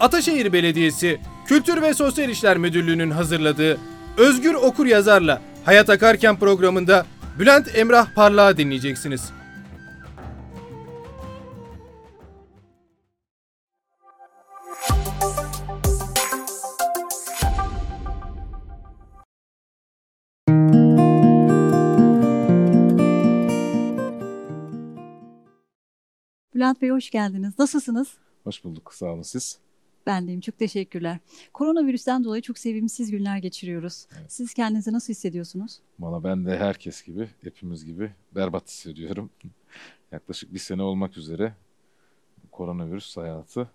Ataşehir Belediyesi Kültür ve Sosyal İşler Müdürlüğü'nün hazırladığı Özgür Okur Yazar'la Hayat Akarken programında Bülent Emrah Parlağı dinleyeceksiniz. Bülent Bey hoş geldiniz. Nasılsınız? Hoş bulduk. Sağ olun siz. Ben deyim. Çok teşekkürler. Koronavirüsten dolayı çok sevimsiz günler geçiriyoruz. Evet. Siz kendinizi nasıl hissediyorsunuz? Valla ben de herkes gibi, hepimiz gibi berbat hissediyorum. Yaklaşık bir sene olmak üzere koronavirüs hayatı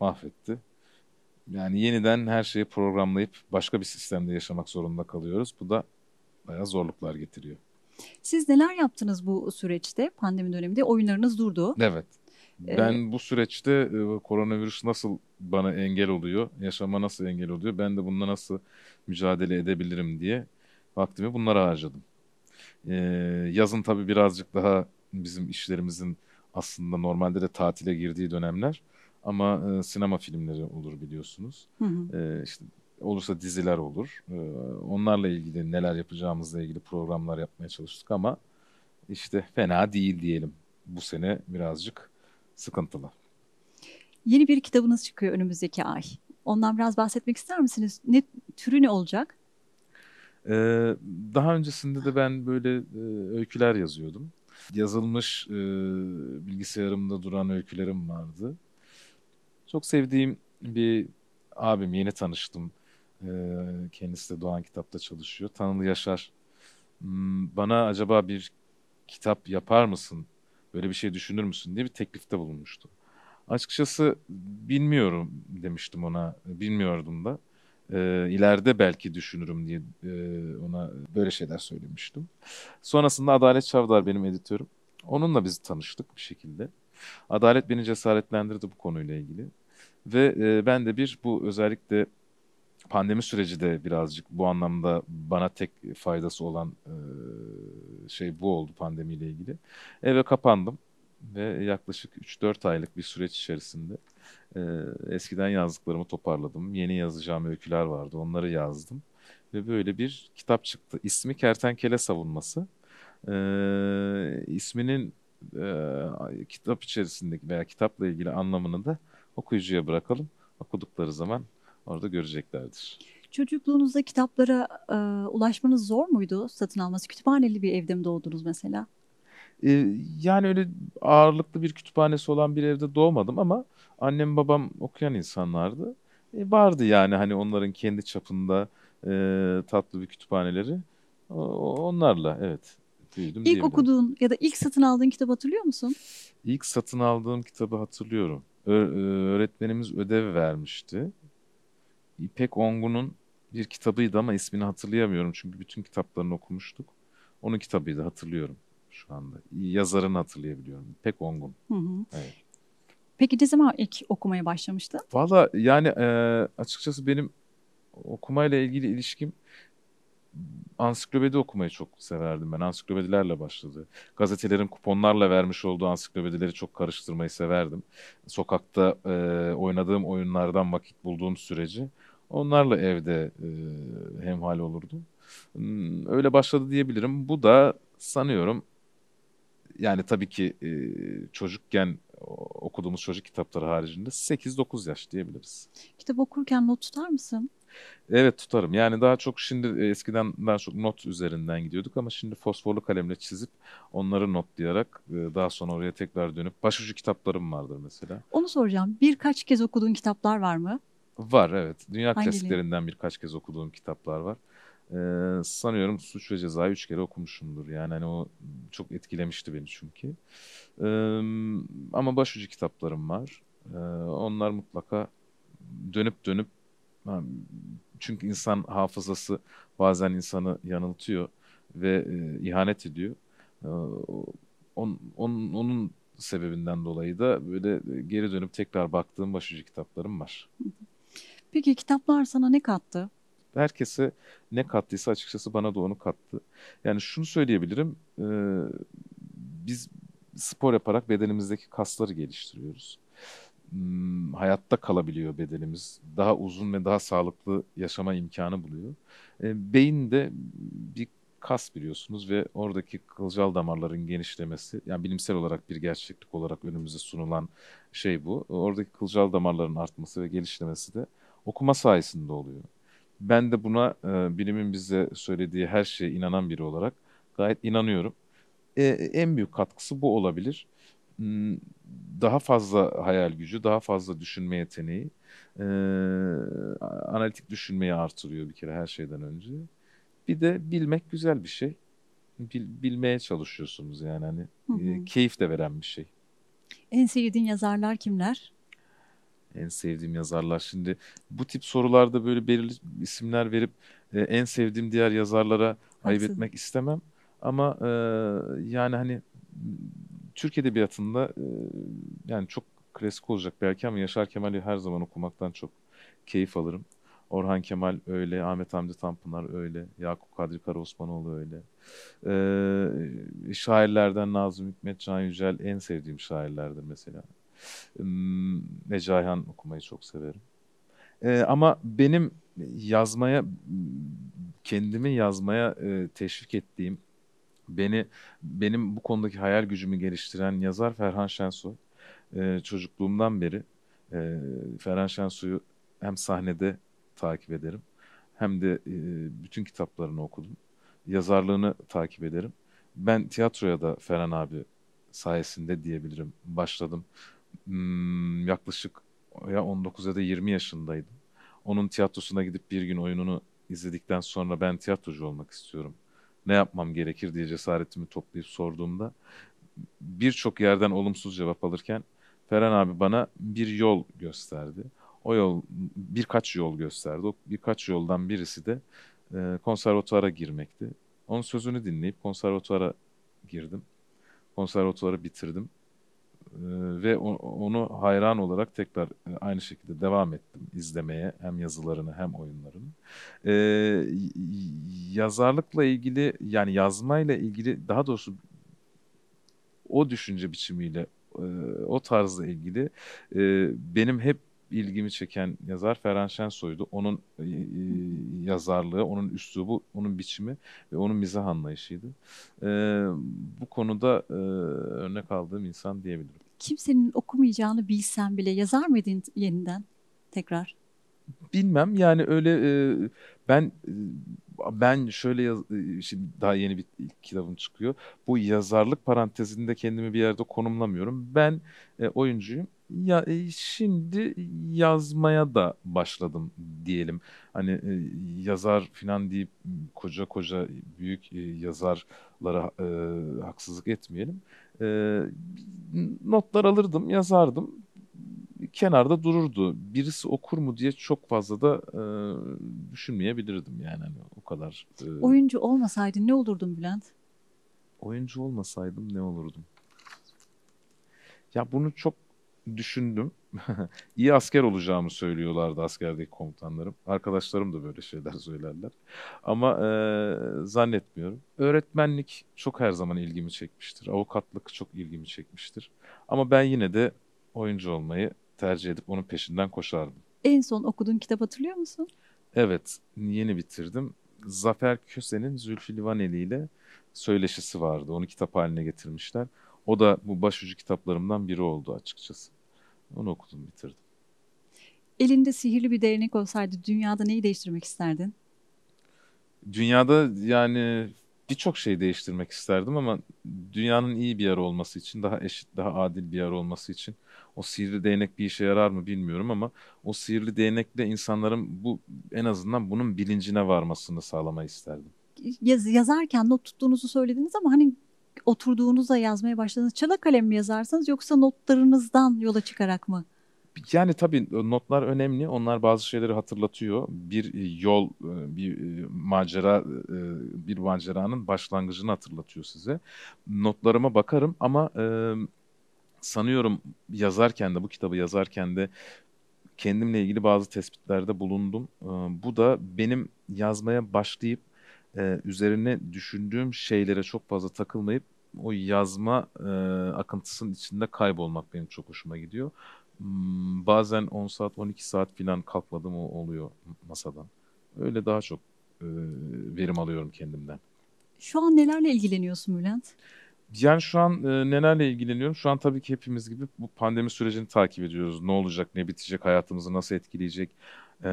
mahvetti. Yani yeniden her şeyi programlayıp başka bir sistemde yaşamak zorunda kalıyoruz. Bu da bayağı zorluklar getiriyor. Siz neler yaptınız bu süreçte? Pandemi döneminde oyunlarınız durdu. Evet. Ee, Ben bu süreçte e, koronavirüs nasıl bana engel oluyor, yaşama nasıl engel oluyor, ben de bununla nasıl mücadele edebilirim diye vaktimi bunlara harcadım. Ee, yazın tabii birazcık daha bizim işlerimizin aslında normalde de tatile girdiği dönemler ama e, sinema filmleri olur biliyorsunuz. Hı hı. Ee, işte olursa diziler olur. Onlarla ilgili neler yapacağımızla ilgili programlar yapmaya çalıştık ama işte fena değil diyelim. Bu sene birazcık sıkıntılı. Yeni bir kitabınız çıkıyor önümüzdeki ay. Ondan biraz bahsetmek ister misiniz? Ne türü ne olacak? Ee, daha öncesinde de ben böyle e, öyküler yazıyordum. Yazılmış e, bilgisayarımda duran öykülerim vardı. Çok sevdiğim bir abim, yeni tanıştım. Ee, kendisi de Doğan Kitap'ta çalışıyor. Tanrı Yaşar. Hmm, Bana acaba bir kitap yapar mısın? Böyle bir şey düşünür müsün diye bir teklifte bulunmuştu. Açıkçası bilmiyorum demiştim ona. Bilmiyordum da. Ee, ileride belki düşünürüm diye e, ona böyle şeyler söylemiştim. Sonrasında Adalet Çavdar benim editörüm. Onunla biz tanıştık bir şekilde. Adalet beni cesaretlendirdi bu konuyla ilgili. Ve e, ben de bir bu özellikle pandemi süreci de birazcık bu anlamda bana tek faydası olan e, şey bu oldu pandemiyle ilgili. Eve kapandım ve yaklaşık 3-4 aylık bir süreç içerisinde e, eskiden yazdıklarımı toparladım. Yeni yazacağım öyküler vardı, onları yazdım. Ve böyle bir kitap çıktı. İsmi Kertenkele Savunması. E, isminin e, kitap içerisindeki veya kitapla ilgili anlamını da okuyucuya bırakalım. Okudukları zaman orada göreceklerdir. Çocukluğunuzda kitaplara e, ulaşmanız zor muydu? Satın alması. Kütüphaneli bir evde mi doğdunuz mesela? Ee, yani öyle ağırlıklı bir kütüphanesi olan bir evde doğmadım ama annem babam okuyan insanlardı. E, vardı yani hani onların kendi çapında e, tatlı bir kütüphaneleri. O- onlarla evet büyüdüm İlk okuduğun ya da ilk satın aldığın kitabı hatırlıyor musun? İlk satın aldığım kitabı hatırlıyorum. Ö- e, öğretmenimiz ödev vermişti. İpek Ongun'un bir kitabıydı ama ismini hatırlayamıyorum çünkü bütün kitaplarını okumuştuk. Onun kitabıydı hatırlıyorum şu anda. Yazarını hatırlayabiliyorum. İpek Ongun. Hı hı. Evet. Peki ne zaman ilk okumaya başlamıştın? Valla yani e, açıkçası benim okumayla ilgili ilişkim ansiklopedi okumayı çok severdim ben. Ansiklopedilerle başladı. Gazetelerin kuponlarla vermiş olduğu ansiklopedileri çok karıştırmayı severdim. Sokakta e, oynadığım oyunlardan vakit bulduğum süreci onlarla evde e, hemhal olurdum. Hmm, Öyle başladı diyebilirim. Bu da sanıyorum yani tabii ki e, çocukken okuduğumuz çocuk kitapları haricinde 8-9 yaş diyebiliriz. Kitap okurken not tutar mısın? Evet tutarım. Yani daha çok şimdi e, eskiden daha çok not üzerinden gidiyorduk ama şimdi fosforlu kalemle çizip onları notlayarak e, daha sonra oraya tekrar dönüp başucu kitaplarım vardır mesela. Onu soracağım. Birkaç kez okuduğun kitaplar var mı? Var evet. Dünya Hangileri? klasiklerinden birkaç kez okuduğum kitaplar var. Ee, sanıyorum Suç ve Ceza'yı üç kere okumuşumdur. Yani hani o çok etkilemişti beni çünkü. Ee, ama başucu kitaplarım var. Ee, onlar mutlaka dönüp dönüp çünkü insan hafızası bazen insanı yanıltıyor ve e, ihanet ediyor. Ee, on- onun, onun sebebinden dolayı da böyle geri dönüp tekrar baktığım başucu kitaplarım var. Peki kitaplar sana ne kattı? herkese ne kattıysa açıkçası bana da onu kattı. Yani şunu söyleyebilirim. e, biz spor yaparak bedenimizdeki kasları geliştiriyoruz. hmm, hayatta kalabiliyor bedenimiz. Daha uzun ve daha sağlıklı yaşama imkanı buluyor. E, beyin de bir kas biliyorsunuz ve oradaki kılcal damarların genişlemesi yani bilimsel olarak bir gerçeklik olarak önümüze sunulan şey bu. Oradaki kılcal damarların artması ve gelişlemesi de okuma sayesinde oluyor. Ben de buna e, bilimin bize söylediği her şeye inanan biri olarak gayet inanıyorum. E, en büyük katkısı bu olabilir. Hmm, daha fazla hayal gücü, daha fazla düşünme yeteneği, e, analitik düşünmeyi artırıyor bir kere her şeyden önce. Bir de bilmek güzel bir şey. Bil, bilmeye çalışıyorsunuz yani hani Hı hı. e, keyif de veren bir şey. En sevdiğin yazarlar kimler? En sevdiğim yazarlar. Şimdi bu tip sorularda böyle belirli isimler verip e, en sevdiğim diğer yazarlara ayıp Haksız. etmek istemem. Ama e, yani hani Türk Edebiyatı'nda e, yani çok klasik olacak belki ama Yaşar Kemal'i her zaman okumaktan çok keyif alırım. Orhan Kemal öyle, Ahmet Hamdi Tanpınar öyle, Yakup Kadri Karaosmanoğlu öyle. Ee, şairlerden Nazım Hikmet, Can Yücel en sevdiğim şairlerdir mesela. Neci Ayhan okumayı çok severim. Ee, ama benim yazmaya, kendimi yazmaya e, teşvik ettiğim, beni benim bu konudaki hayal gücümü geliştiren yazar Ferhan Şensoy. Ee, çocukluğumdan beri e, Ferhan Şensoy'u hem sahnede takip ederim hem de e, bütün kitaplarını okudum. Yazarlığını takip ederim. Ben tiyatroya da Ferhan abi sayesinde diyebilirim başladım. Hmm, yaklaşık ya 19 ya da 20 yaşındaydım. Onun tiyatrosuna gidip bir gün oyununu izledikten sonra ben tiyatrocu olmak istiyorum. Ne yapmam gerekir diye cesaretimi toplayıp sorduğumda birçok yerden olumsuz cevap alırken Ferhan abi bana bir yol gösterdi. O yol birkaç yol gösterdi. O birkaç yoldan birisi de e, konservatuvara girmekti. Onun sözünü dinleyip konservatuvara girdim. Konservatuvarı bitirdim. E, ve onu hayran olarak tekrar e, aynı şekilde devam ettim izlemeye hem yazılarını hem oyunlarını. E, y- yazarlıkla ilgili yani yazmayla ilgili daha doğrusu o düşünce biçimiyle e, o tarzla ilgili e, benim hep ilgimi çeken yazar Ferhan Şensoy'du. Onun e, e, yazarlığı, onun üslubu, onun biçimi ve onun mizah anlayışıydı. E, bu konuda e, örnek aldığım insan diyebilirim. Kimsenin okumayacağını bilsen bile yazar mıydın yeniden tekrar? Bilmem yani öyle e, ben e, ben şöyle yaz, e, şimdi daha yeni bir kitabım çıkıyor. Bu yazarlık parantezinde kendimi bir yerde konumlamıyorum. Ben e, oyuncuyum. Ya e, şimdi yazmaya da başladım diyelim. Hani e, yazar falan deyip koca koca büyük e, yazarlara e, haksızlık etmeyelim. E, notlar alırdım, yazardım kenarda dururdu. Birisi okur mu diye çok fazla da e, düşünmeyebilirdim yani hani o kadar. e, Oyuncu olmasaydın ne olurdun Bülent? oyuncu olmasaydım ne olurdum? Ya bunu çok düşündüm. İyi asker olacağımı söylüyorlardı askerdeki komutanlarım. Arkadaşlarım da böyle şeyler söylerler. Ama e, zannetmiyorum. Öğretmenlik çok her zaman ilgimi çekmiştir. Avukatlık çok ilgimi çekmiştir. Ama ben yine de oyuncu olmayı tercih edip onun peşinden koşardım. En son okuduğun kitap hatırlıyor musun? Evet, yeni bitirdim. Zafer Köse'nin Zülfü Livaneli ile söyleşisi vardı. Onu kitap haline getirmişler. O da bu başucu kitaplarımdan biri oldu açıkçası. Onu okudum, bitirdim. Elinde sihirli bir değnek olsaydı dünyada neyi değiştirmek isterdin? Dünyada yani birçok şey değiştirmek isterdim ama dünyanın iyi bir yer olması için, daha eşit, daha adil bir yer olması için o sihirli değnek bir işe yarar mı bilmiyorum ama o sihirli değnekle insanların bu en azından bunun bilincine varmasını sağlamayı isterdim. Yaz, yazarken not tuttuğunuzu söylediniz ama hani oturduğunuzda yazmaya başladınız. Çala kalem mi yazarsınız yoksa notlarınızdan yola çıkarak mı? Yani tabii notlar önemli. Onlar bazı şeyleri hatırlatıyor. Bir e, yol, e, bir e, macera, e, bir maceranın başlangıcını hatırlatıyor size. Notlarıma bakarım ama e, sanıyorum yazarken de bu kitabı yazarken de kendimle ilgili bazı tespitlerde bulundum. E, bu da benim yazmaya başlayıp e, üzerine düşündüğüm şeylere çok fazla takılmayıp o yazma e, akıntısının içinde kaybolmak benim çok hoşuma gidiyor. Hmm, bazen 10 saat 12 saat falan kalkmadım o oluyor masadan. Öyle daha çok e, verim alıyorum kendimden. Şu an nelerle ilgileniyorsun Bülent? Yani şu an e, nelerle ilgileniyorum? Şu an tabii ki hepimiz gibi bu pandemi sürecini takip ediyoruz. Ne olacak, ne bitecek, hayatımızı nasıl etkileyecek? E,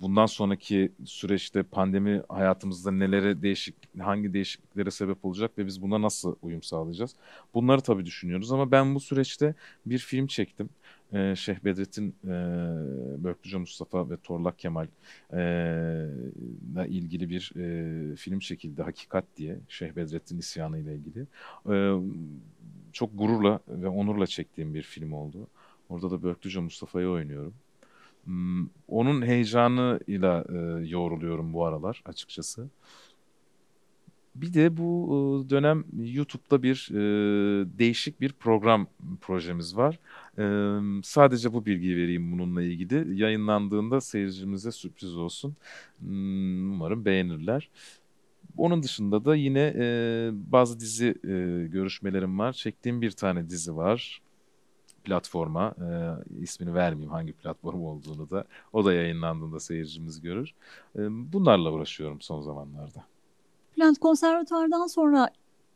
bundan sonraki süreçte pandemi hayatımızda nelere değişik, hangi değişikliklere sebep olacak ve biz buna nasıl uyum sağlayacağız? Bunları tabii düşünüyoruz ama ben bu süreçte bir film çektim. E, Şeyh Bedrettin e, Börklüce Mustafa ve Torlak Kemal e, ile ilgili bir e, film çekildi Hakikat diye Şeyh Bedrettin isyanı ile ilgili. E, çok gururla ve onurla çektiğim bir film oldu. Orada da Börklüce Mustafa'yı oynuyorum. Hmm, onun heyecanıyla e, yoğruluyorum bu aralar açıkçası. Bir de bu e, dönem YouTube'da bir e, değişik bir program projemiz var. E, sadece bu bilgiyi vereyim bununla ilgili. Yayınlandığında seyircimize sürpriz olsun. Hmm, umarım beğenirler. Onun dışında da yine e, bazı dizi e, görüşmelerim var. Çektiğim bir tane dizi var platforma e, ismini vermeyeyim hangi platform olduğunu da o da yayınlandığında seyircimiz görür. E, bunlarla uğraşıyorum son zamanlarda. Bülent konservatuardan sonra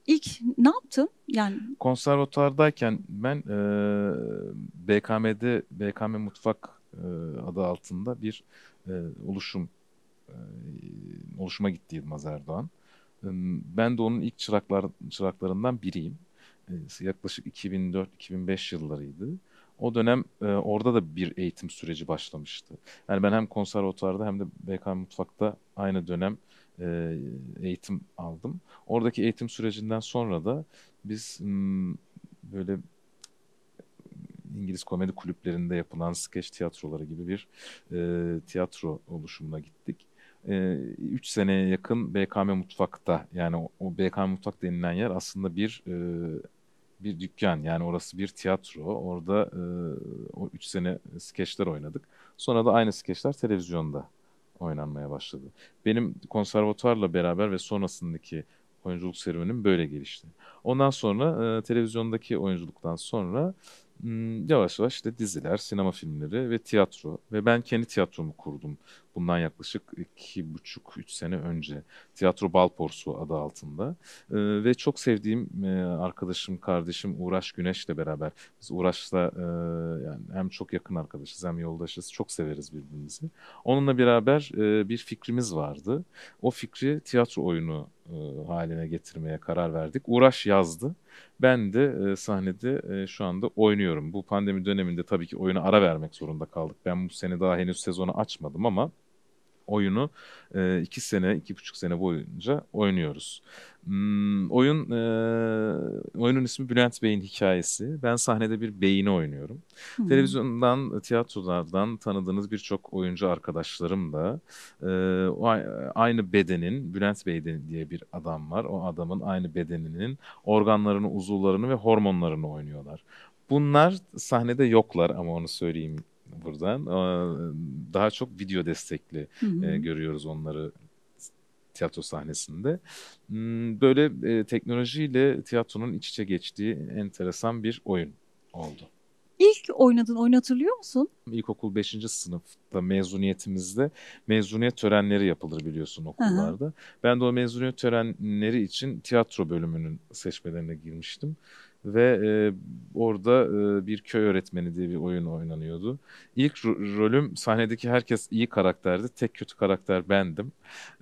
ilk ne yaptın? Yani konservatuvardayken ben e, BKM'de BKM Mutfak e, adı altında bir e, oluşum e, oluşuma gitti Yılmaz Erdoğan. E, ben de onun ilk çıraklar çıraklarından biriyim. Yaklaşık 2004-2005 yıllarıydı. O dönem e, orada da bir eğitim süreci başlamıştı. Yani ben hem konservatuvarda hem de BKM Mutfak'ta aynı dönem e, eğitim aldım. Oradaki eğitim sürecinden sonra da biz m, böyle İngiliz komedi kulüplerinde yapılan skeç tiyatroları gibi bir e, tiyatro oluşumuna gittik. 3 e, seneye yakın BKM Mutfak'ta yani o, o BKM Mutfak denilen yer aslında bir e, bir dükkan yani orası bir tiyatro. Orada e, o 3 sene skeçler oynadık. Sonra da aynı skeçler televizyonda oynanmaya başladı. Benim konservatuarla beraber ve sonrasındaki oyunculuk serüvenim böyle gelişti. Ondan sonra e, televizyondaki oyunculuktan sonra m, yavaş yavaş işte diziler, sinema filmleri ve tiyatro ve ben kendi tiyatromu kurdum. Bundan yaklaşık iki buçuk, üç sene önce. Tiyatro Balporsu adı altında. E, ve çok sevdiğim e, arkadaşım, kardeşim Uğraş Güneş'le beraber. Biz Uğraş'la e, yani hem çok yakın arkadaşız hem yoldaşız. Çok severiz birbirimizi. Onunla beraber e, bir fikrimiz vardı. O fikri tiyatro oyunu e, haline getirmeye karar verdik. Uğraş yazdı. Ben de e, sahnede e, şu anda oynuyorum. Bu pandemi döneminde tabii ki oyuna ara vermek zorunda kaldık. Ben bu sene daha henüz sezonu açmadım ama oyunu e, iki sene, iki buçuk sene boyunca oynuyoruz. Hmm, oyun e, oyunun ismi Bülent Bey'in hikayesi. Ben sahnede bir beyini oynuyorum. Hmm. Televizyondan, tiyatrolardan tanıdığınız birçok oyuncu arkadaşlarım da e, aynı bedenin Bülent Bey diye bir adam var. O adamın aynı bedeninin organlarını, uzuvlarını ve hormonlarını oynuyorlar. Bunlar sahnede yoklar ama onu söyleyeyim buradan. Daha çok video destekli hı hı. E, görüyoruz onları tiyatro sahnesinde. Hmm, böyle e, teknolojiyle tiyatronun iç içe geçtiği enteresan bir oyun oldu. İlk oynadığın oyunu hatırlıyor musun? İlkokul 5. sınıfta mezuniyetimizde mezuniyet törenleri yapılır biliyorsun okullarda. Hı. Ben de o mezuniyet törenleri için tiyatro bölümünün seçmelerine girmiştim ve e, orada e, bir köy öğretmeni diye bir oyun oynanıyordu. İlk ro- rolüm sahnedeki herkes iyi karakterdi. Tek kötü karakter bendim.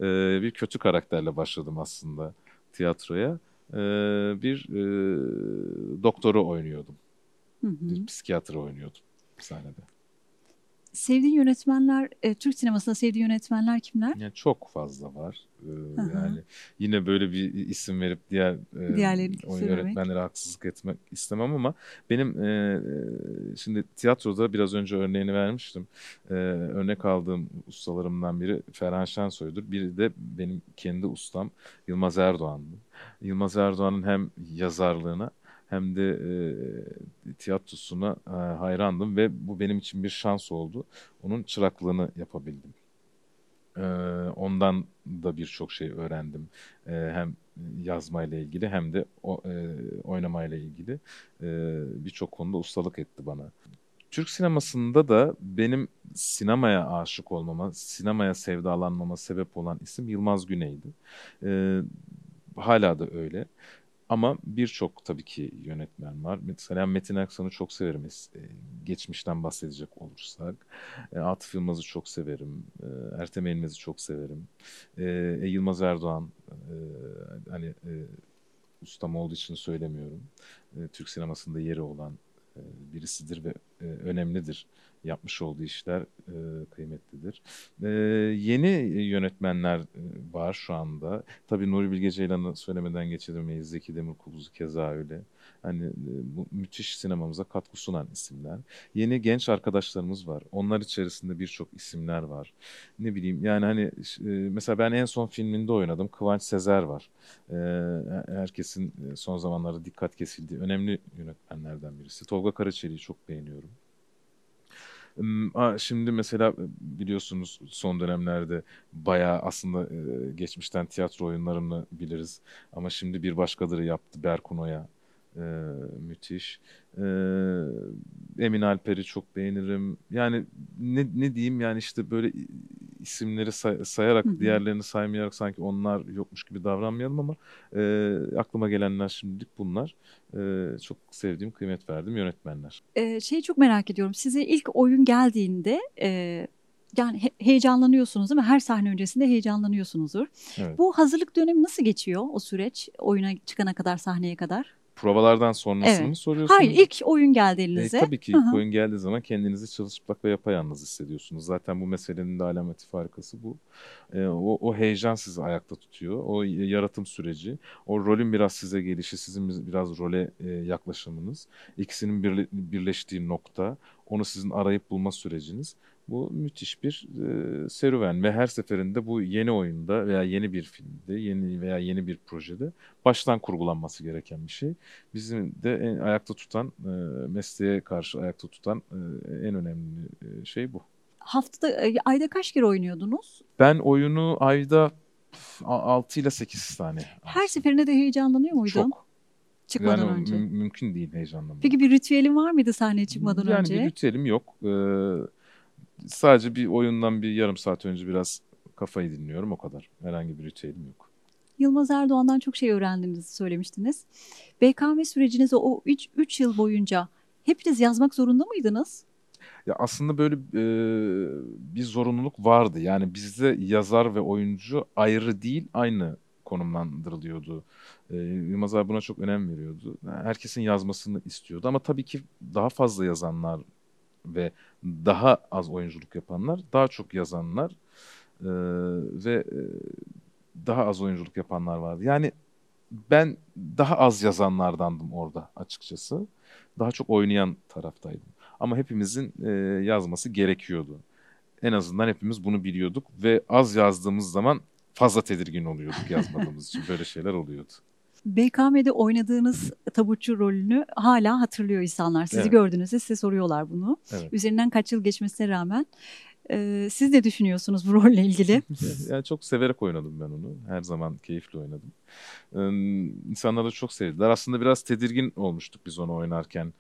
E, bir kötü karakterle başladım aslında tiyatroya. E, bir e, doktoru oynuyordum. Hı hı. Bir psikiyatr oynuyordum sahnede. Sevdiğin yönetmenler, e, Türk sinemasında sevdiğin yönetmenler kimler? Yani çok fazla var. Ee, yani yine böyle bir isim verip diğer e, oyun yönetmenlere haksızlık etmek istemem ama benim e, şimdi tiyatroda biraz önce örneğini vermiştim. E, örnek aldığım ustalarımdan biri Ferhan Şensoy'dur. Biri de benim kendi ustam Yılmaz Erdoğan'dı. Yılmaz Erdoğan'ın hem yazarlığına hem de e, tiyatrosuna e, hayrandım ve bu benim için bir şans oldu. Onun çıraklığını yapabildim. E, ondan da birçok şey öğrendim. E, hem yazmayla ilgili hem de o, e, oynamayla ilgili e, birçok konuda ustalık etti bana. Türk sinemasında da benim sinemaya aşık olmama, sinemaya sevdalanmama sebep olan isim Yılmaz Güney'di. Ee, hala da öyle. Ama birçok tabii ki yönetmen var. Mesela Metin Aksan'ı çok severim e, geçmişten bahsedecek olursak. E, Atıf Yılmaz'ı çok severim. E, Ertem Elmez'i çok severim. Yılmaz Erdoğan hani ustam olduğu için söylemiyorum. Türk sinemasında yeri olan birisidir ve önemlidir yapmış olduğu işler e, kıymetlidir. E, yeni yönetmenler var şu anda. Tabii Nuri Bilge Ceylan'ı söylemeden geçemeyiz. Zeki Demirkubuz'u keza öyle. Hani e, bu müthiş sinemamıza katkı sunan isimler. Yeni genç arkadaşlarımız var. Onlar içerisinde birçok isimler var. Ne bileyim yani hani e, mesela ben en son filminde oynadım. Kıvanç Sezer var. E, herkesin son zamanlarda dikkat kesildiği önemli yönetmenlerden birisi. Tolga Karaçeli'yi çok beğeniyorum. Şimdi mesela biliyorsunuz son dönemlerde bayağı aslında geçmişten tiyatro oyunlarını biliriz. Ama şimdi bir başkaları yaptı Berkun Oya. müthiş. Emin Alper'i çok beğenirim. Yani ne, ne diyeyim yani işte böyle isimleri say- sayarak diğerlerini saymayarak sanki onlar yokmuş gibi davranmayalım ama e, aklıma gelenler şimdilik bunlar. E, çok sevdiğim, kıymet verdiğim yönetmenler. Ee, şeyi çok merak ediyorum. Size ilk oyun geldiğinde e, yani he- heyecanlanıyorsunuz değil mi? Her sahne öncesinde heyecanlanıyorsunuzdur. Evet. Bu hazırlık dönemi nasıl geçiyor o süreç? Oyuna çıkana kadar, sahneye kadar? Provalardan sonrasını evet. mı soruyorsunuz? Hayır ilk oyun geldi elinize. E, tabii ki ilk oyun geldiği zaman kendinizi çalışıplak ve yapayalnız hissediyorsunuz. Zaten bu meselenin de alameti farkası bu. E, o, o heyecan sizi ayakta tutuyor. O yaratım süreci, o rolün biraz size gelişi, sizin biraz role e, yaklaşımınız, ikisinin birle, birleştiği nokta, onu sizin arayıp bulma süreciniz. Bu müthiş bir e, serüven ve her seferinde bu yeni oyunda veya yeni bir filmde, yeni veya yeni bir projede baştan kurgulanması gereken bir şey. Bizim de en, ayakta tutan, e, mesleğe karşı ayakta tutan e, en önemli e, şey bu. Haftada, e, ayda kaç kere oynuyordunuz? Ben oyunu ayda 6 ile 8 tane. Her seferinde de heyecanlanıyor muydun? Çok. Çıkmadan yani önce. Mü- mümkün değil heyecanlanmak. Peki bir ritüelin var mıydı sahneye çıkmadan yani önce? Yani bir ritüelim yok. Ee, sadece bir oyundan bir yarım saat önce biraz kafayı dinliyorum o kadar. Herhangi bir ritüelim yok. Yılmaz Erdoğan'dan çok şey öğrendiğinizi söylemiştiniz. BKM sürecinizi o 3 yıl boyunca hepiniz yazmak zorunda mıydınız? Ya aslında böyle e, bir zorunluluk vardı. Yani bizde yazar ve oyuncu ayrı değil, aynı konumlandırılıyordu. E, Yılmaz abi buna çok önem veriyordu. Herkesin yazmasını istiyordu ama tabii ki daha fazla yazanlar ve daha az oyunculuk yapanlar, daha çok yazanlar e, ve e, daha az oyunculuk yapanlar vardı. Yani ben daha az yazanlardandım orada açıkçası. Daha çok oynayan taraftaydım. Ama hepimizin e, yazması gerekiyordu. En azından hepimiz bunu biliyorduk ve az yazdığımız zaman fazla tedirgin oluyorduk yazmadığımız için. Böyle şeyler oluyordu. BKM'de oynadığınız tabutçu rolünü hala hatırlıyor insanlar. Sizi evet. gördüğünüzde size soruyorlar bunu. Evet. Üzerinden kaç yıl geçmesine rağmen. Ee, siz ne düşünüyorsunuz bu rolle ilgili? yani çok severek oynadım ben onu. Her zaman keyifli oynadım. Ee, insanlar da çok sevdiler. Aslında biraz tedirgin olmuştuk biz onu oynarken.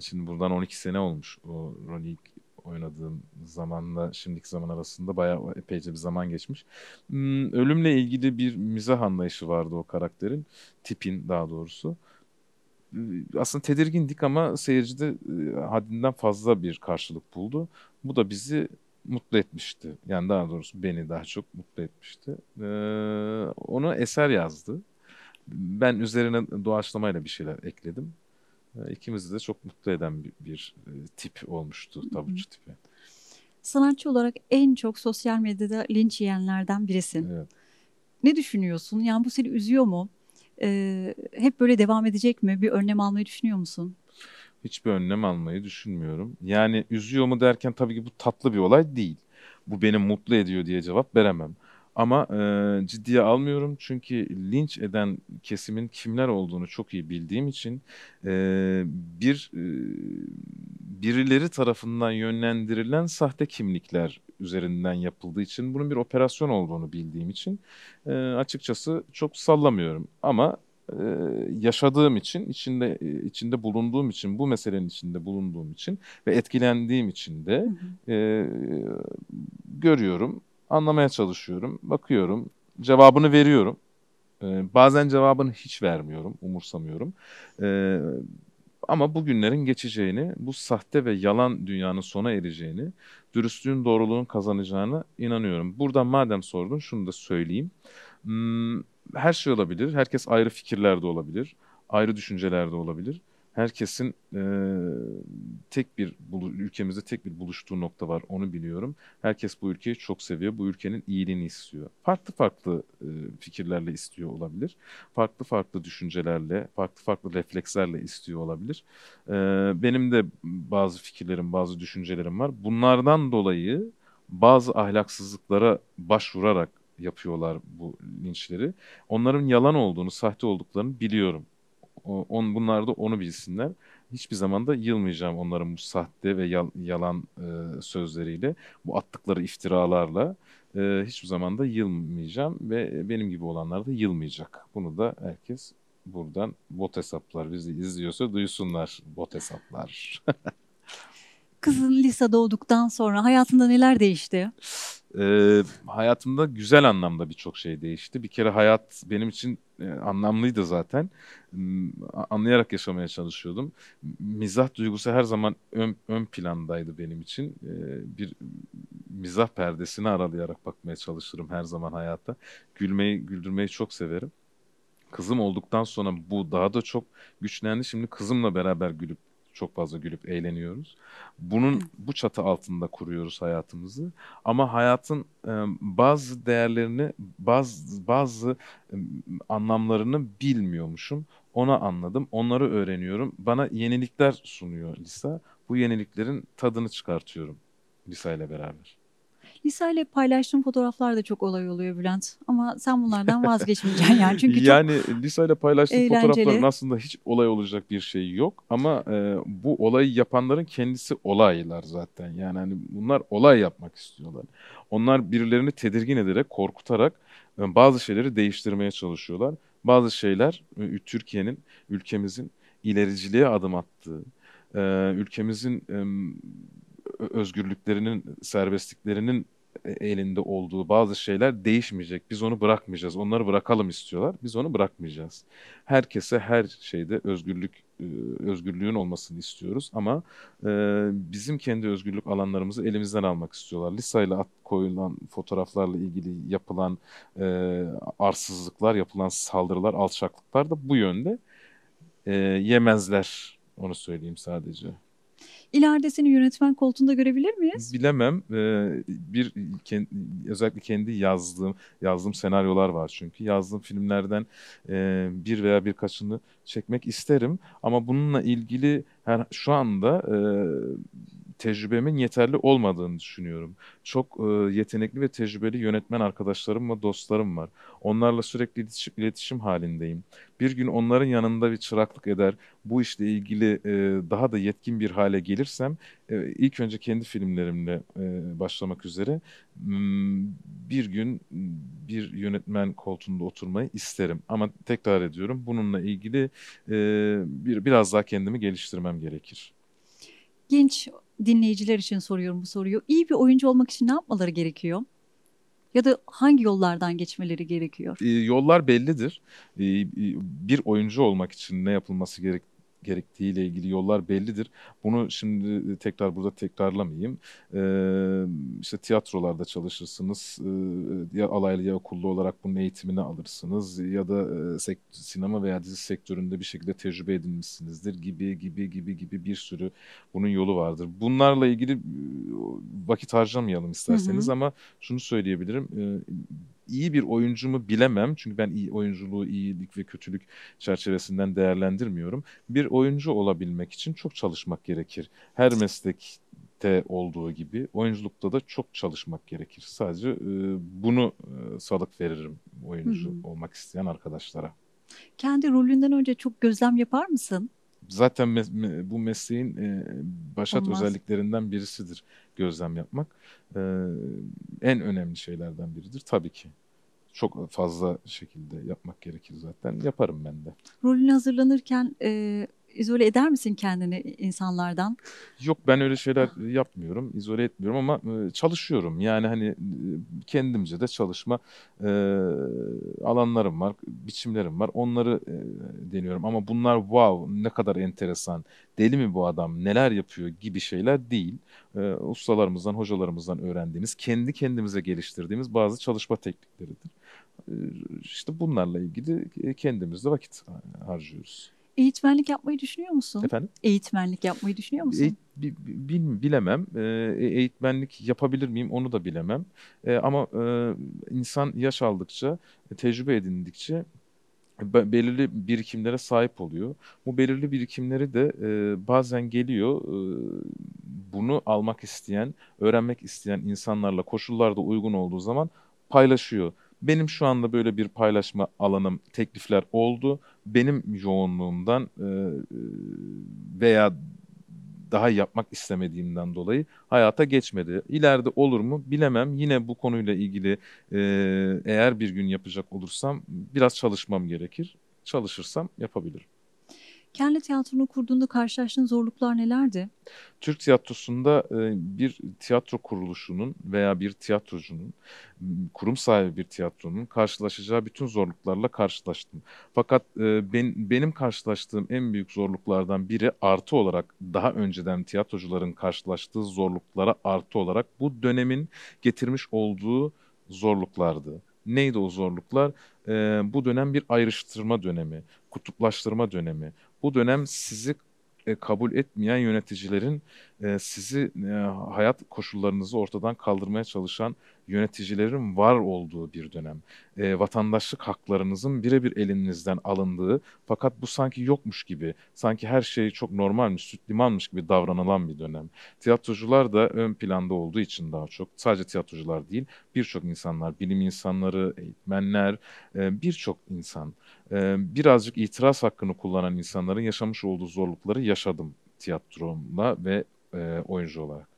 Şimdi buradan 12 sene olmuş o rolü ilk oynadığım zamanla şimdiki zaman arasında bayağı epeyce bir zaman geçmiş. Hmm, ölümle ilgili bir mizah anlayışı vardı o karakterin. Tipin daha doğrusu. Ee, aslında tedirgindik ama seyircide e, haddinden fazla bir karşılık buldu. Bu da bizi mutlu etmişti. Yani daha doğrusu beni daha çok mutlu etmişti. Ee, onu eser yazdı. Ben üzerine doğaçlamayla bir şeyler ekledim. Ee, ikimizi de çok mutlu eden bir, bir e, tip olmuştu tabucu tipi. Sanatçı olarak en çok sosyal medyada linç yiyenlerden birisin. Evet. Ne düşünüyorsun? Yani bu seni üzüyor mu? Ee, hep böyle devam edecek mi? Bir önlem almayı düşünüyor musun? Hiçbir önlem almayı düşünmüyorum. Yani üzüyor mu derken tabii ki bu tatlı bir olay değil. Bu beni mutlu ediyor diye cevap veremem. Ama e, ciddiye almıyorum. Çünkü linç eden kesimin kimler olduğunu çok iyi bildiğim için e, bir e, birileri tarafından yönlendirilen sahte kimlikler üzerinden yapıldığı için bunun bir operasyon olduğunu bildiğim için e, açıkçası çok sallamıyorum. Ama e, yaşadığım için, içinde içinde bulunduğum için, bu meselenin içinde bulunduğum için ve etkilendiğim için de e, görüyorum, anlamaya çalışıyorum, bakıyorum, cevabını veriyorum. E, bazen cevabını hiç vermiyorum, umursamıyorum. E, ama bu günlerin geçeceğini, bu sahte ve yalan dünyanın sona ereceğini, dürüstlüğün doğruluğun kazanacağını inanıyorum. Buradan madem sordun şunu da söyleyeyim. Hmm, her şey olabilir. Herkes ayrı fikirlerde olabilir. Ayrı düşüncelerde olabilir herkesin e, tek bir ülkemizde tek bir buluştuğu nokta var onu biliyorum. Herkes bu ülkeyi çok seviyor. Bu ülkenin iyiliğini istiyor. Farklı farklı e, fikirlerle istiyor olabilir. Farklı farklı düşüncelerle, farklı farklı reflekslerle istiyor olabilir. E, benim de bazı fikirlerim, bazı düşüncelerim var. Bunlardan dolayı bazı ahlaksızlıklara başvurarak yapıyorlar bu linçleri. Onların yalan olduğunu, sahte olduklarını biliyorum on, bunlar da onu bilsinler. Hiçbir zaman da yılmayacağım onların bu sahte ve yal, yalan e, sözleriyle, bu attıkları iftiralarla e, hiçbir zaman da yılmayacağım ve benim gibi olanlar da yılmayacak. Bunu da herkes buradan bot hesaplar bizi izliyorsa duysunlar bot hesaplar. Kızın lisede olduktan sonra hayatında neler değişti? Ee, hayatımda güzel anlamda birçok şey değişti. Bir kere hayat benim için e, anlamlıydı zaten. Anlayarak yaşamaya çalışıyordum. Mizah duygusu her zaman ön, ön plandaydı benim için. Ee, bir mizah perdesini aralayarak bakmaya çalışırım her zaman hayatta. Gülmeyi, güldürmeyi çok severim. Kızım olduktan sonra bu daha da çok güçlendi. Şimdi kızımla beraber gülüp çok fazla gülüp eğleniyoruz. Bunun bu çatı altında kuruyoruz hayatımızı. Ama hayatın e, bazı değerlerini, bazı bazı e, anlamlarını bilmiyormuşum. Ona anladım. Onları öğreniyorum. Bana yenilikler sunuyor Lisa. Bu yeniliklerin tadını çıkartıyorum Lisa ile beraber. Lisa ile paylaştığım fotoğraflar da çok olay oluyor Bülent. Ama sen bunlardan vazgeçmeyeceksin yani. Çünkü yani çok Lisa ile paylaştığım eğlenceli. fotoğrafların aslında hiç olay olacak bir şey yok. Ama e, bu olayı yapanların kendisi olaylar zaten. Yani hani bunlar olay yapmak istiyorlar. Onlar birilerini tedirgin ederek, korkutarak e, bazı şeyleri değiştirmeye çalışıyorlar. Bazı şeyler e, Türkiye'nin, ülkemizin ilericiliğe adım attığı, e, ülkemizin özgürlüklerinin, serbestliklerinin elinde olduğu bazı şeyler değişmeyecek. Biz onu bırakmayacağız. Onları bırakalım istiyorlar. Biz onu bırakmayacağız. Herkese her şeyde özgürlük e, özgürlüğün olmasını istiyoruz ama e, bizim kendi özgürlük alanlarımızı elimizden almak istiyorlar. Lisa ile koyulan fotoğraflarla ilgili yapılan e, arsızlıklar, yapılan saldırılar, alçaklıklar da bu yönde e, yemezler. Onu söyleyeyim sadece. İleride seni yönetmen koltuğunda görebilir miyiz? Bilemem. Ee, bir özellikle kendi yazdığım yazdığım senaryolar var çünkü. Yazdığım filmlerden e, bir veya birkaçını çekmek isterim ama bununla ilgili her şu anda e, tecrübemin yeterli olmadığını düşünüyorum. Çok e, yetenekli ve tecrübeli yönetmen arkadaşlarım ve dostlarım var. Onlarla sürekli iletişim, iletişim halindeyim. Bir gün onların yanında bir çıraklık eder, bu işle ilgili e, daha da yetkin bir hale gelirsem e, ilk önce kendi filmlerimle e, başlamak üzere bir gün bir yönetmen koltuğunda oturmayı isterim. Ama tekrar ediyorum bununla ilgili e, bir biraz daha kendimi geliştirmem gerekir. Genç dinleyiciler için soruyorum bu soruyu. İyi bir oyuncu olmak için ne yapmaları gerekiyor? Ya da hangi yollardan geçmeleri gerekiyor? E, yollar bellidir. E, bir oyuncu olmak için ne yapılması gerek gerektiğiyle ilgili yollar bellidir. Bunu şimdi tekrar burada tekrarlamayayım. Ee, işte tiyatrolarda çalışırsınız, ee, ya alaylı ya okullu olarak bunun eğitimini alırsınız ya da e, sinema veya dizi sektöründe bir şekilde tecrübe edinmişsinizdir gibi gibi gibi gibi bir sürü bunun yolu vardır. Bunlarla ilgili e, vakit harcamayalım isterseniz hı hı. ama şunu söyleyebilirim. E, iyi bir oyuncu mu bilemem. Çünkü ben iyi oyunculuğu iyilik ve kötülük çerçevesinden değerlendirmiyorum. Bir oyuncu olabilmek için çok çalışmak gerekir. Her meslekte olduğu gibi oyunculukta da çok çalışmak gerekir. Sadece e, bunu e, salık veririm oyuncu Hı-hı. olmak isteyen arkadaşlara. Kendi rolünden önce çok gözlem yapar mısın? Zaten me- bu mesleğin e, başat Olmaz. özelliklerinden birisidir gözlem yapmak. E, en önemli şeylerden biridir tabii ki. çok fazla şekilde yapmak gerekir zaten. Yaparım ben de. Rolüne hazırlanırken e, izole eder misin kendini insanlardan? Yok ben öyle şeyler yapmıyorum, izole etmiyorum ama çalışıyorum. Yani hani kendimce de çalışma alanlarım var, biçimlerim var. Onları deniyorum ama bunlar wow ne kadar enteresan, deli mi bu adam, neler yapıyor gibi şeyler değil. Ustalarımızdan, hocalarımızdan öğrendiğimiz, kendi kendimize geliştirdiğimiz bazı çalışma teknikleridir. İşte bunlarla ilgili kendimizde vakit harcıyoruz. Eğitmenlik yapmayı düşünüyor musun? Efendim? Eğitmenlik yapmayı düşünüyor musun? Eğit, bil, bilemem. E, eğitmenlik yapabilir miyim onu da bilemem. E, ama e, insan yaş aldıkça, tecrübe edindikçe belirli birikimlere sahip oluyor. Bu belirli birikimleri de e, bazen geliyor e, bunu almak isteyen, öğrenmek isteyen insanlarla koşullarda uygun olduğu zaman paylaşıyor. Benim şu anda böyle bir paylaşma alanım, teklifler oldu. Benim yoğunluğumdan e, veya daha yapmak istemediğimden dolayı hayata geçmedi. İleride olur mu bilemem. Yine bu konuyla ilgili e, eğer bir gün yapacak olursam biraz çalışmam gerekir. Çalışırsam yapabilirim. Kendi tiyatronu kurduğunda karşılaştığın zorluklar nelerdi? Türk tiyatrosunda e, bir tiyatro kuruluşunun veya bir tiyatrocunun, kurum sahibi bir tiyatronun karşılaşacağı bütün zorluklarla karşılaştım. Fakat e, ben, benim karşılaştığım en büyük zorluklardan biri artı olarak daha önceden tiyatrocuların karşılaştığı zorluklara artı olarak bu dönemin getirmiş olduğu zorluklardı. Neydi o zorluklar? Ee, bu dönem bir ayrıştırma dönemi, kutuplaştırma dönemi. Bu dönem sizi e, kabul etmeyen yöneticilerin e, sizi e, hayat koşullarınızı ortadan kaldırmaya çalışan yöneticilerin var olduğu bir dönem. E, vatandaşlık haklarınızın birebir elinizden alındığı fakat bu sanki yokmuş gibi, sanki her şey çok normalmiş, süt limanmış gibi davranılan bir dönem. Tiyatrocular da ön planda olduğu için daha çok, sadece tiyatrocular değil, birçok insanlar, bilim insanları, eğitmenler, birçok insan, birazcık itiraz hakkını kullanan insanların yaşamış olduğu zorlukları yaşadım tiyatromla ve e, oyuncu olarak.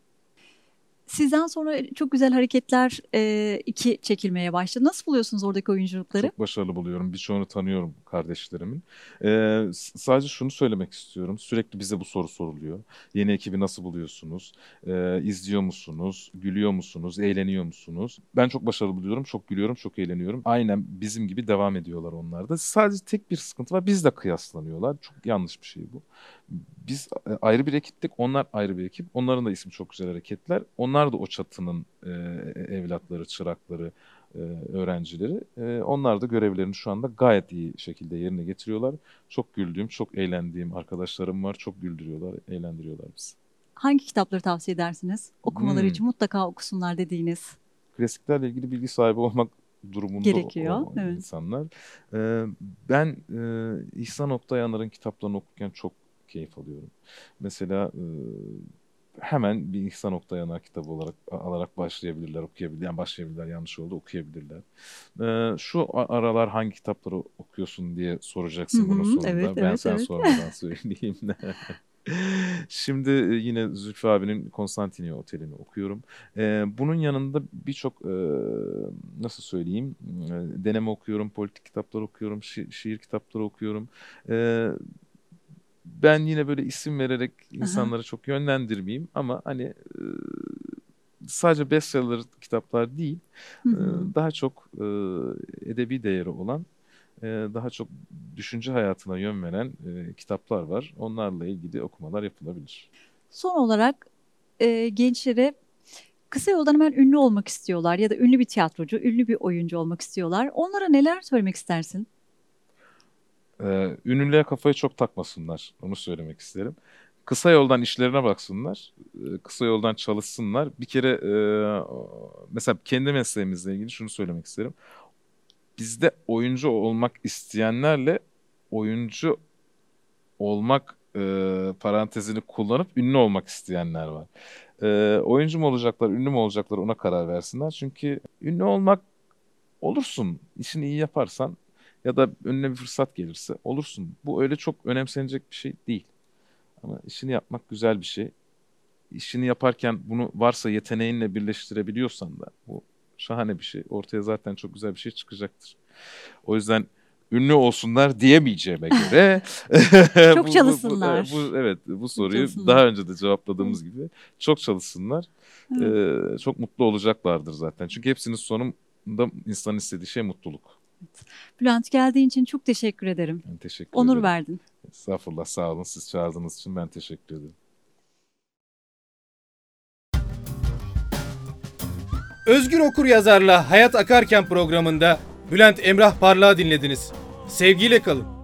Sizden sonra çok güzel hareketler e, iki çekilmeye başladı. Nasıl buluyorsunuz oradaki oyunculukları? Çok başarılı buluyorum. Birçoğunu tanıyorum kardeşlerimin. E, sadece şunu söylemek istiyorum. Sürekli bize bu soru soruluyor. Yeni ekibi nasıl buluyorsunuz? E, izliyor musunuz? Gülüyor musunuz? Eğleniyor musunuz? Ben çok başarılı buluyorum. Çok gülüyorum, çok eğleniyorum. Aynen bizim gibi devam ediyorlar onlar da. Sadece tek bir sıkıntı var. Bizle kıyaslanıyorlar. Çok yanlış bir şey bu biz e, ayrı bir ekiptik, onlar ayrı bir ekip. Onların da ismi çok güzel hareketler. Onlar da o çatının e, evlatları, çırakları, e, öğrencileri. E, onlar da görevlerini şu anda gayet iyi şekilde yerine getiriyorlar. Çok güldüğüm, çok eğlendiğim arkadaşlarım var. Çok güldürüyorlar, eğlendiriyorlar bizi. Hangi kitapları tavsiye edersiniz? Okumaları hmm. için mutlaka okusunlar dediğiniz. Klasiklerle ilgili bilgi sahibi olmak durumunda Gerekiyor, olan evet. insanlar. Ee, ben e, İhsan Oktayanlar'ın kitaplarını okurken çok keyif alıyorum. Mesela e, hemen bir İhsan Oktay Yanar kitabı olarak alarak başlayabilirler, okuyabilirler. Yani başlayabilirler, yanlış oldu, okuyabilirler. Ee, şu aralar hangi kitapları okuyorsun diye soracaksın Hı-hı, bunu sonunda. Evet, ben evet, sen evet. sormadan söyleyeyim. Şimdi yine Zülfü abinin Konstantiniye Oteli'ni okuyorum. Ee, bunun yanında birçok e, nasıl söyleyeyim deneme okuyorum, politik kitaplar okuyorum, şi- şiir kitapları okuyorum. Ee, ben yine böyle isim vererek insanları Aha. çok yönlendirmeyeyim ama hani sadece bestseller kitaplar değil, hı. daha çok edebi değeri olan, daha çok düşünce hayatına yön veren kitaplar var. Onlarla ilgili okumalar yapılabilir. Son olarak e, gençlere kısa yoldan hemen ünlü olmak istiyorlar ya da ünlü bir tiyatrocu, ünlü bir oyuncu olmak istiyorlar. Onlara neler söylemek istersin? Ünlülüğe kafayı çok takmasınlar. Onu söylemek isterim. Kısa yoldan işlerine baksınlar. Ee, kısa yoldan çalışsınlar. Bir kere e, mesela kendi mesleğimizle ilgili şunu söylemek isterim. Bizde oyuncu olmak isteyenlerle oyuncu olmak e, parantezini kullanıp ünlü olmak isteyenler var. E, oyuncu mu olacaklar, ünlü mü olacaklar ona karar versinler. Çünkü ünlü olmak olursun. İşini iyi yaparsan ya da önüne bir fırsat gelirse olursun. Bu öyle çok önemsenecek bir şey değil. Ama işini yapmak güzel bir şey. İşini yaparken bunu varsa yeteneğinle birleştirebiliyorsan da bu şahane bir şey. Ortaya zaten çok güzel bir şey çıkacaktır. O yüzden ünlü olsunlar diyemeyeceğime göre çok çalışsınlar. Bu, bu, bu, evet bu soruyu daha önce de cevapladığımız gibi çok çalışsınlar. Ee, çok mutlu olacaklardır zaten. Çünkü hepsinin sonunda insan istediği şey mutluluk. Bülent geldiğin için çok teşekkür ederim. Ben teşekkür Onur ederim. verdin. Estağfurullah sağ olun. Siz çağırdığınız için ben teşekkür ederim. Özgür Okur yazarla Hayat Akarken programında Bülent Emrah Parlağı dinlediniz. Sevgiyle kalın.